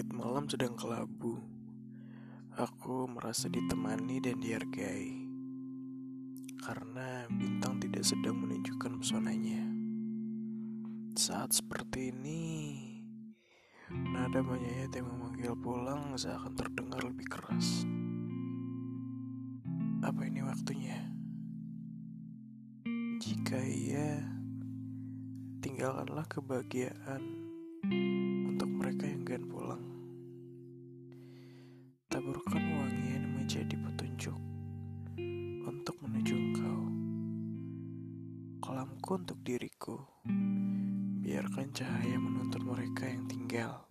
malam sedang kelabu. Aku merasa ditemani dan dihargai. Karena bintang tidak sedang menunjukkan pesonanya. Saat seperti ini, nada menyayat yang memanggil pulang seakan terdengar lebih keras. Apa ini waktunya? Jika iya, tinggalkanlah kebahagiaan Taburkan wangian menjadi petunjuk untuk menuju engkau. Kolamku untuk diriku. Biarkan cahaya menuntun mereka yang tinggal.